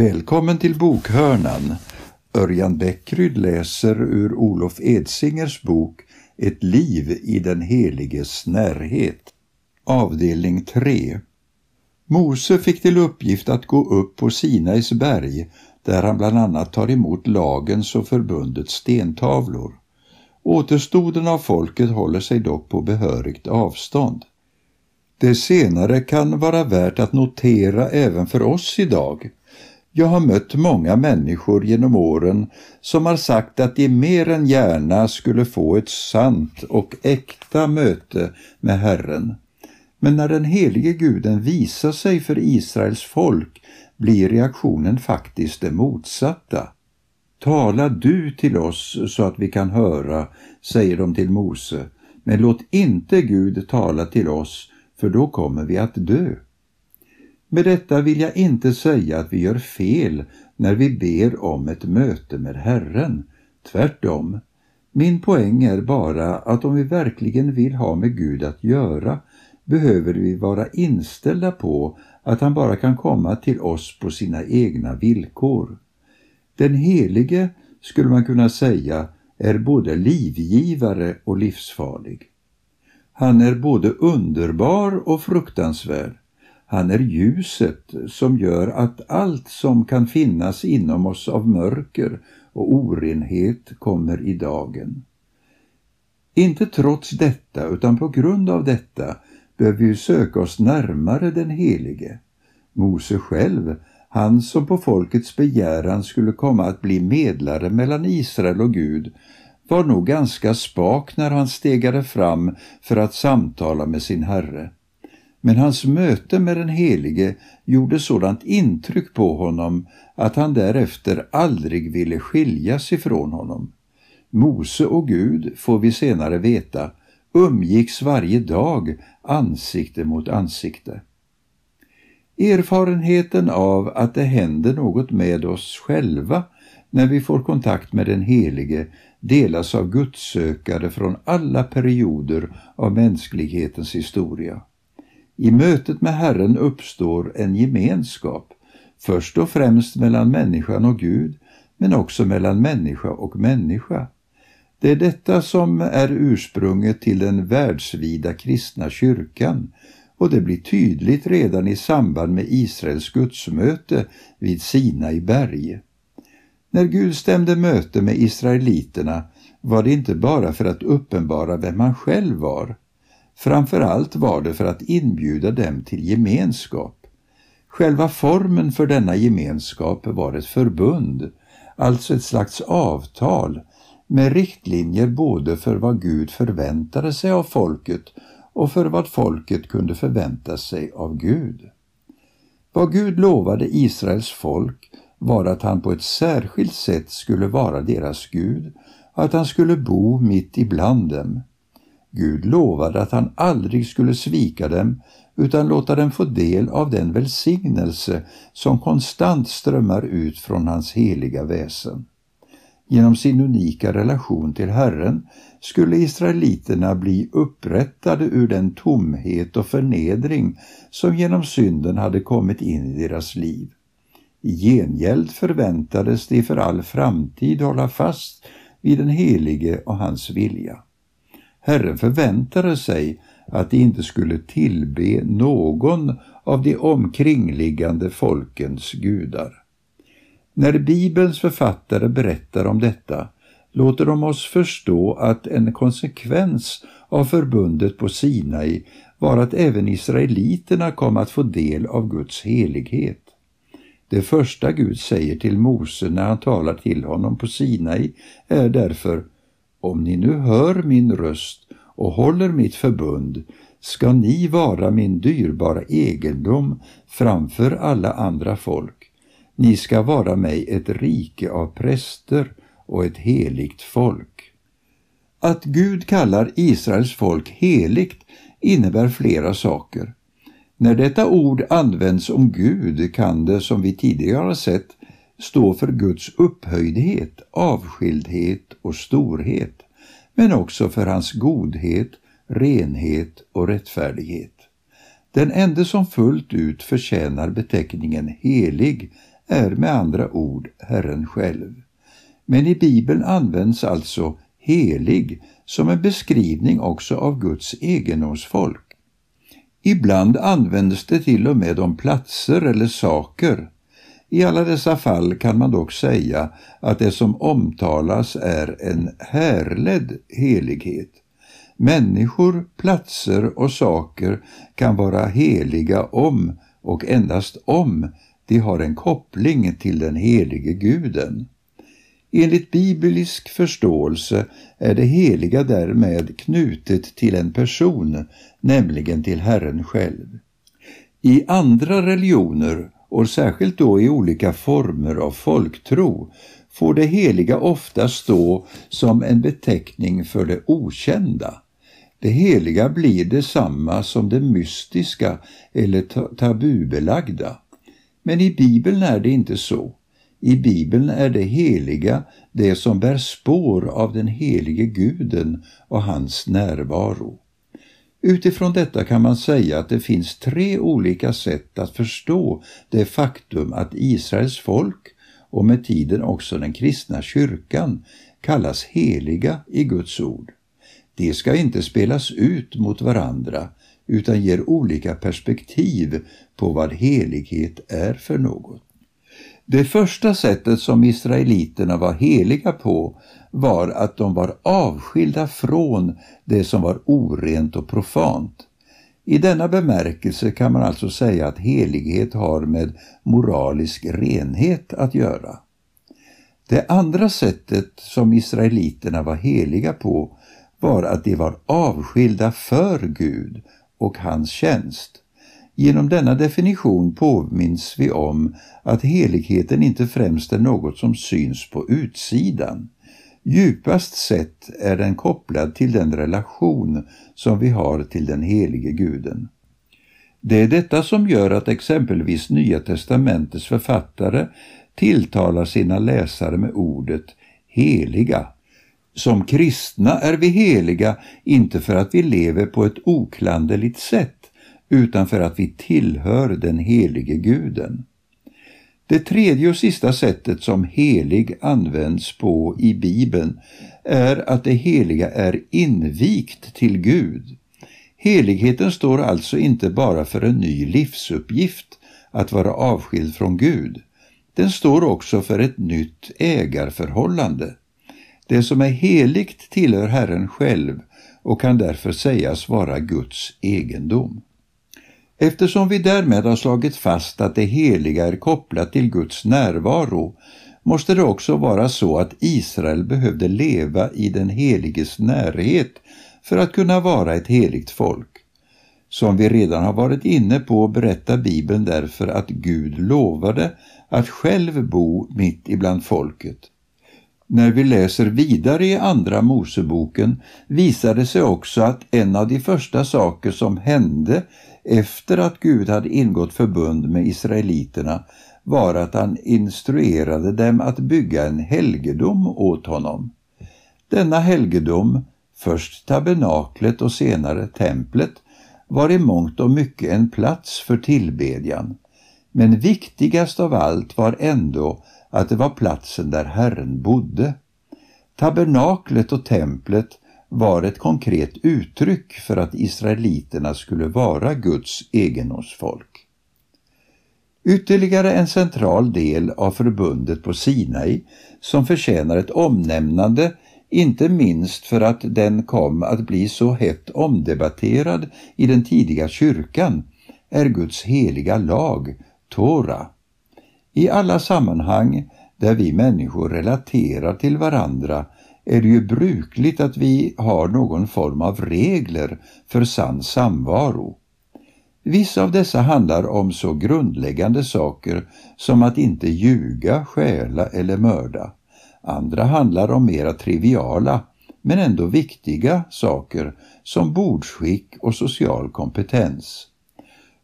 Välkommen till bokhörnan. Örjan Bäckryd läser ur Olof Edsingers bok Ett liv i den heliges närhet. Avdelning 3. Mose fick till uppgift att gå upp på Sinais berg där han bland annat tar emot lagens och förbundets stentavlor. Återstoden av folket håller sig dock på behörigt avstånd. Det senare kan vara värt att notera även för oss idag. Jag har mött många människor genom åren som har sagt att de mer än gärna skulle få ett sant och äkta möte med Herren. Men när den helige guden visar sig för Israels folk blir reaktionen faktiskt det motsatta. Tala du till oss så att vi kan höra, säger de till Mose, men låt inte Gud tala till oss, för då kommer vi att dö. Med detta vill jag inte säga att vi gör fel när vi ber om ett möte med Herren. Tvärtom. Min poäng är bara att om vi verkligen vill ha med Gud att göra behöver vi vara inställda på att han bara kan komma till oss på sina egna villkor. Den helige, skulle man kunna säga, är både livgivare och livsfarlig. Han är både underbar och fruktansvärd. Han är ljuset som gör att allt som kan finnas inom oss av mörker och orenhet kommer i dagen. Inte trots detta, utan på grund av detta, behöver vi söka oss närmare den Helige. Mose själv, han som på folkets begäran skulle komma att bli medlare mellan Israel och Gud, var nog ganska spak när han stegade fram för att samtala med sin Herre. Men hans möte med den Helige gjorde sådant intryck på honom att han därefter aldrig ville skiljas ifrån honom. Mose och Gud, får vi senare veta, umgicks varje dag ansikte mot ansikte. Erfarenheten av att det händer något med oss själva när vi får kontakt med den Helige delas av gudssökare från alla perioder av mänsklighetens historia. I mötet med Herren uppstår en gemenskap, först och främst mellan människan och Gud, men också mellan människa och människa. Det är detta som är ursprunget till den världsvida kristna kyrkan och det blir tydligt redan i samband med Israels gudsmöte vid Sinai berg. När Gud stämde möte med israeliterna var det inte bara för att uppenbara vem han själv var. Framför allt var det för att inbjuda dem till gemenskap. Själva formen för denna gemenskap var ett förbund, alltså ett slags avtal med riktlinjer både för vad Gud förväntade sig av folket och för vad folket kunde förvänta sig av Gud. Vad Gud lovade Israels folk var att han på ett särskilt sätt skulle vara deras Gud och att han skulle bo mitt ibland dem. Gud lovade att han aldrig skulle svika dem utan låta dem få del av den välsignelse som konstant strömmar ut från hans heliga väsen. Genom sin unika relation till Herren skulle israeliterna bli upprättade ur den tomhet och förnedring som genom synden hade kommit in i deras liv. I gengäld förväntades de för all framtid hålla fast vid den helige och hans vilja. Herren förväntade sig att de inte skulle tillbe någon av de omkringliggande folkens gudar. När Bibelns författare berättar om detta låter de oss förstå att en konsekvens av förbundet på Sinai var att även israeliterna kom att få del av Guds helighet. Det första Gud säger till Mose när han talar till honom på Sinai är därför om ni nu hör min röst och håller mitt förbund ska ni vara min dyrbara egendom framför alla andra folk. Ni ska vara mig ett rike av präster och ett heligt folk. Att Gud kallar Israels folk heligt innebär flera saker. När detta ord används om Gud kan det, som vi tidigare har sett, stå för Guds upphöjdhet, avskildhet och storhet, men också för hans godhet, renhet och rättfärdighet. Den ende som fullt ut förtjänar beteckningen helig är med andra ord Herren själv. Men i Bibeln används alltså helig som en beskrivning också av Guds egendomsfolk. Ibland används det till och med om platser eller saker. I alla dessa fall kan man dock säga att det som omtalas är en härledd helighet. Människor, platser och saker kan vara heliga om och endast om de har en koppling till den helige guden. Enligt biblisk förståelse är det heliga därmed knutet till en person, nämligen till Herren själv. I andra religioner, och särskilt då i olika former av folktro, får det heliga ofta stå som en beteckning för det okända. Det heliga blir detsamma som det mystiska eller tabubelagda. Men i Bibeln är det inte så. I Bibeln är det heliga det som bär spår av den helige guden och hans närvaro. Utifrån detta kan man säga att det finns tre olika sätt att förstå det faktum att Israels folk och med tiden också den kristna kyrkan kallas heliga i Guds ord. De ska inte spelas ut mot varandra utan ger olika perspektiv på vad helighet är för något. Det första sättet som israeliterna var heliga på var att de var avskilda från det som var orent och profant. I denna bemärkelse kan man alltså säga att helighet har med moralisk renhet att göra. Det andra sättet som israeliterna var heliga på var att de var avskilda för Gud och hans tjänst. Genom denna definition påminns vi om att heligheten inte främst är något som syns på utsidan. Djupast sett är den kopplad till den relation som vi har till den helige guden. Det är detta som gör att exempelvis Nya testamentets författare tilltalar sina läsare med ordet heliga. Som kristna är vi heliga inte för att vi lever på ett oklanderligt sätt utan för att vi tillhör den helige guden. Det tredje och sista sättet som helig används på i Bibeln är att det heliga är invigt till Gud. Heligheten står alltså inte bara för en ny livsuppgift, att vara avskild från Gud. Den står också för ett nytt ägarförhållande. Det som är heligt tillhör Herren själv och kan därför sägas vara Guds egendom. Eftersom vi därmed har slagit fast att det heliga är kopplat till Guds närvaro måste det också vara så att Israel behövde leva i den heliges närhet för att kunna vara ett heligt folk. Som vi redan har varit inne på berättar Bibeln därför att Gud lovade att själv bo mitt ibland folket. När vi läser vidare i Andra Moseboken visar det sig också att en av de första saker som hände efter att Gud hade ingått förbund med israeliterna var att han instruerade dem att bygga en helgedom åt honom. Denna helgedom, först tabernaklet och senare templet, var i mångt och mycket en plats för tillbedjan. Men viktigast av allt var ändå att det var platsen där Herren bodde. Tabernaklet och templet var ett konkret uttryck för att israeliterna skulle vara Guds egendomsfolk. Ytterligare en central del av förbundet på Sinai som förtjänar ett omnämnande, inte minst för att den kom att bli så hett omdebatterad i den tidiga kyrkan, är Guds heliga lag, Tora. I alla sammanhang där vi människor relaterar till varandra är det ju brukligt att vi har någon form av regler för sann samvaro. Vissa av dessa handlar om så grundläggande saker som att inte ljuga, stjäla eller mörda. Andra handlar om mera triviala, men ändå viktiga saker som bordsskick och social kompetens.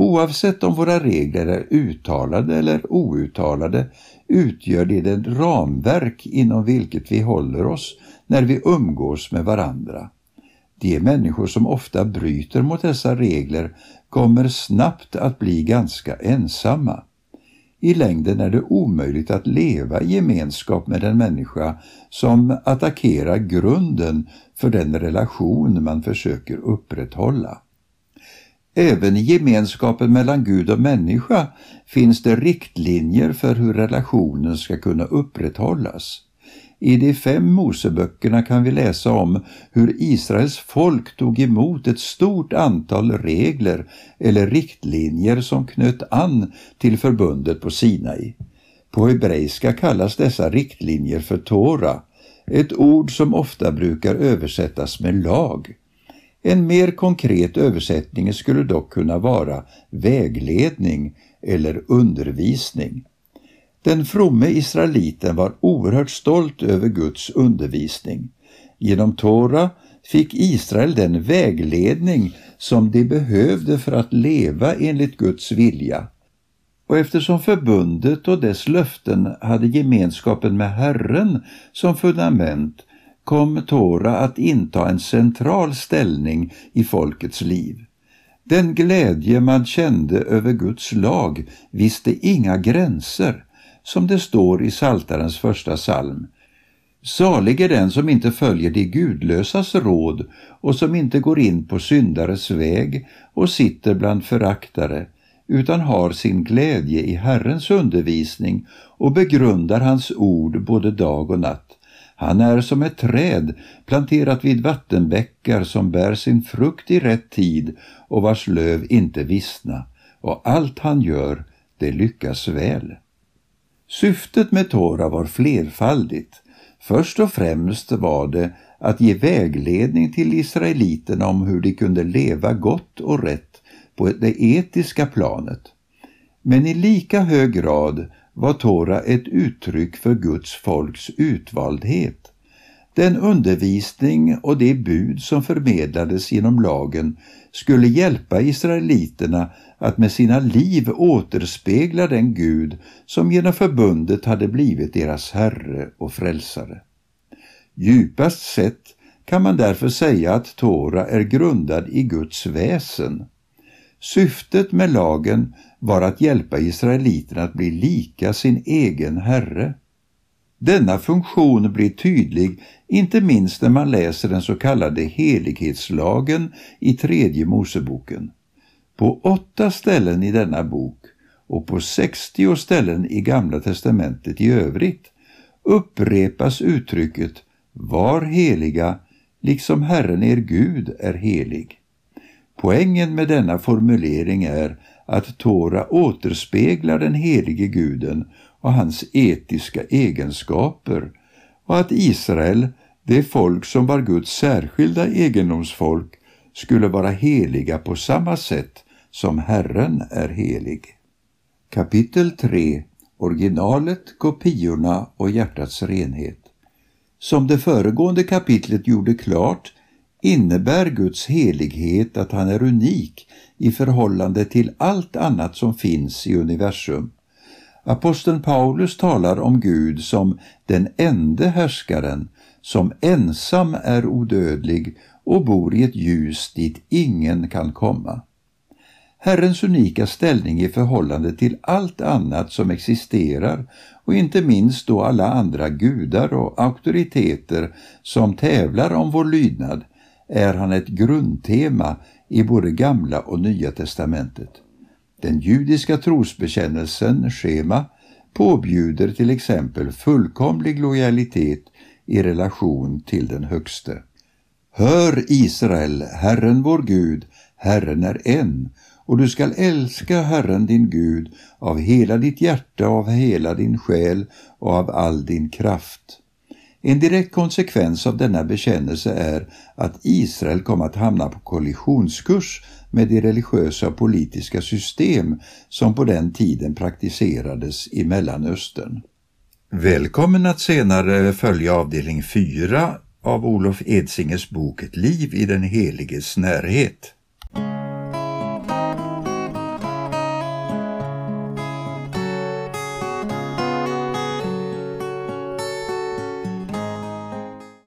Oavsett om våra regler är uttalade eller outtalade utgör de det ramverk inom vilket vi håller oss när vi umgås med varandra. De människor som ofta bryter mot dessa regler kommer snabbt att bli ganska ensamma. I längden är det omöjligt att leva i gemenskap med en människa som attackerar grunden för den relation man försöker upprätthålla. Även i gemenskapen mellan Gud och människa finns det riktlinjer för hur relationen ska kunna upprätthållas. I de fem Moseböckerna kan vi läsa om hur Israels folk tog emot ett stort antal regler eller riktlinjer som knöt an till förbundet på Sinai. På hebreiska kallas dessa riktlinjer för Tora, ett ord som ofta brukar översättas med lag. En mer konkret översättning skulle dock kunna vara vägledning eller undervisning. Den fromme israeliten var oerhört stolt över Guds undervisning. Genom Tora fick Israel den vägledning som de behövde för att leva enligt Guds vilja. Och eftersom förbundet och dess löften hade gemenskapen med Herren som fundament kom Tora att inta en central ställning i folkets liv. Den glädje man kände över Guds lag visste inga gränser som det står i Saltarens första psalm. Salig är den som inte följer de gudlösas råd och som inte går in på syndares väg och sitter bland föraktare, utan har sin glädje i Herrens undervisning och begrundar hans ord både dag och natt. Han är som ett träd planterat vid vattenbäckar som bär sin frukt i rätt tid och vars löv inte vissna, och allt han gör, det lyckas väl. Syftet med Tora var flerfaldigt. Först och främst var det att ge vägledning till israeliterna om hur de kunde leva gott och rätt på det etiska planet. Men i lika hög grad var Tora ett uttryck för Guds folks utvaldhet. Den undervisning och det bud som förmedlades genom lagen skulle hjälpa israeliterna att med sina liv återspegla den Gud som genom förbundet hade blivit deras Herre och Frälsare. Djupast sett kan man därför säga att Tora är grundad i Guds väsen. Syftet med lagen var att hjälpa israeliterna att bli lika sin egen Herre. Denna funktion blir tydlig inte minst när man läser den så kallade helighetslagen i tredje Moseboken. På åtta ställen i denna bok och på 60 ställen i Gamla testamentet i övrigt upprepas uttrycket Var heliga, liksom Herren er Gud är helig. Poängen med denna formulering är att Tora återspeglar den helige guden och hans etiska egenskaper och att Israel, det folk som var Guds särskilda egendomsfolk, skulle vara heliga på samma sätt som Herren är helig. Kapitel 3 Originalet, kopiorna och hjärtats renhet. Som det föregående kapitlet gjorde klart innebär Guds helighet att han är unik i förhållande till allt annat som finns i universum. Aposteln Paulus talar om Gud som den ende härskaren, som ensam är odödlig och bor i ett ljus dit ingen kan komma. Herrens unika ställning i förhållande till allt annat som existerar och inte minst då alla andra gudar och auktoriteter som tävlar om vår lydnad är han ett grundtema i både Gamla och Nya testamentet. Den judiska trosbekännelsen, schema, påbjuder till exempel fullkomlig lojalitet i relation till den högste. Hör Israel, Herren vår Gud, Herren är en, och du skall älska Herren din Gud av hela ditt hjärta, av hela din själ och av all din kraft. En direkt konsekvens av denna bekännelse är att Israel kom att hamna på kollisionskurs med de religiösa och politiska system som på den tiden praktiserades i Mellanöstern. Välkommen att senare följa avdelning 4 av Olof Edsingers bok Ett liv i den heliges närhet.